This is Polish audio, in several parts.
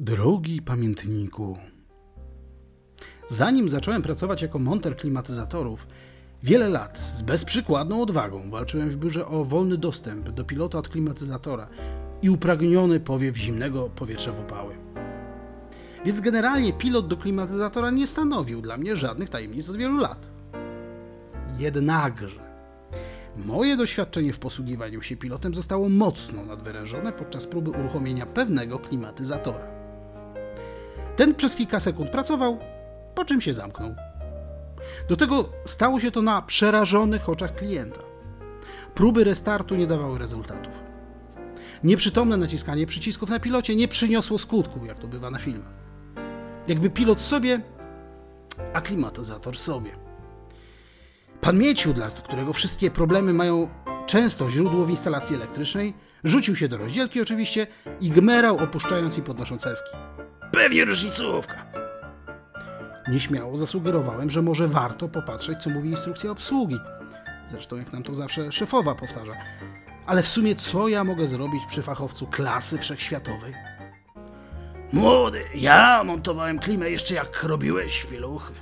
Drogi pamiętniku, zanim zacząłem pracować jako monter klimatyzatorów, wiele lat z bezprzykładną odwagą walczyłem w biurze o wolny dostęp do pilota od klimatyzatora i upragniony powiew zimnego powietrza w upały. Więc generalnie pilot do klimatyzatora nie stanowił dla mnie żadnych tajemnic od wielu lat. Jednakże moje doświadczenie w posługiwaniu się pilotem zostało mocno nadwyrężone podczas próby uruchomienia pewnego klimatyzatora. Ten przez kilka sekund pracował, po czym się zamknął. Do tego stało się to na przerażonych oczach klienta. Próby restartu nie dawały rezultatów. Nieprzytomne naciskanie przycisków na pilocie nie przyniosło skutku, jak to bywa na filmach. Jakby pilot sobie, a klimatyzator sobie. Pan Mieciu, dla którego wszystkie problemy mają często źródło w instalacji elektrycznej, rzucił się do rozdzielki oczywiście i gmerał opuszczając i podnosząc eski. Pewnie różnicówka. Nieśmiało zasugerowałem, że może warto popatrzeć, co mówi instrukcja obsługi. Zresztą, jak nam to zawsze szefowa powtarza. Ale w sumie, co ja mogę zrobić przy fachowcu klasy wszechświatowej? Młody, ja montowałem klimę jeszcze jak robiłeś pieluchy.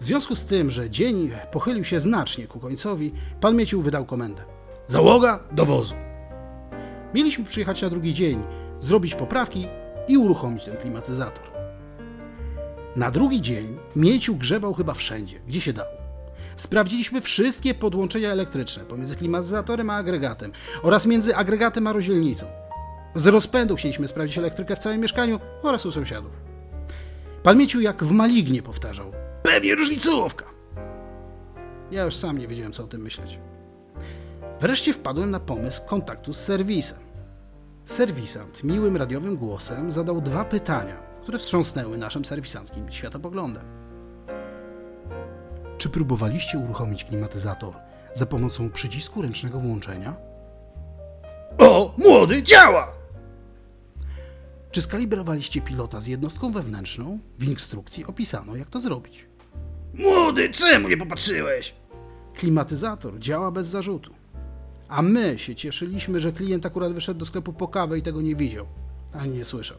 W związku z tym, że dzień pochylił się znacznie ku końcowi, pan Miecił wydał komendę. Załoga do wozu. Mieliśmy przyjechać na drugi dzień, zrobić poprawki i uruchomić ten klimatyzator. Na drugi dzień Mieciu grzebał chyba wszędzie, gdzie się dało. Sprawdziliśmy wszystkie podłączenia elektryczne pomiędzy klimatyzatorem a agregatem oraz między agregatem a rozdzielnicą. Z rozpędu chcieliśmy sprawdzić elektrykę w całym mieszkaniu oraz u sąsiadów. Pan Mieciu jak w malignie powtarzał. Pewnie różnicówka. Ja już sam nie wiedziałem, co o tym myśleć. Wreszcie wpadłem na pomysł kontaktu z serwisem. Serwisant miłym radiowym głosem zadał dwa pytania, które wstrząsnęły naszym serwisanckim światopoglądem. Czy próbowaliście uruchomić klimatyzator za pomocą przycisku ręcznego włączenia? O, młody, działa! Czy skalibrowaliście pilota z jednostką wewnętrzną? W instrukcji opisano, jak to zrobić. Młody, czemu nie popatrzyłeś? Klimatyzator działa bez zarzutu. A my się cieszyliśmy, że klient akurat wyszedł do sklepu po kawę i tego nie widział, ani nie słyszał.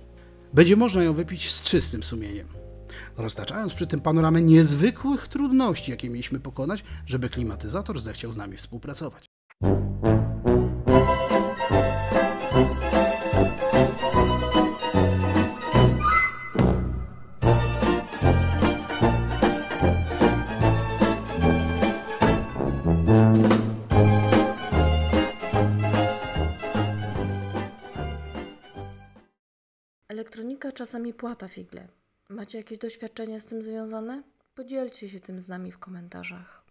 Będzie można ją wypić z czystym sumieniem. Roztaczając przy tym panoramę niezwykłych trudności, jakie mieliśmy pokonać, żeby klimatyzator zechciał z nami współpracować. Elektronika czasami płata figle. Macie jakieś doświadczenia z tym związane? Podzielcie się tym z nami w komentarzach.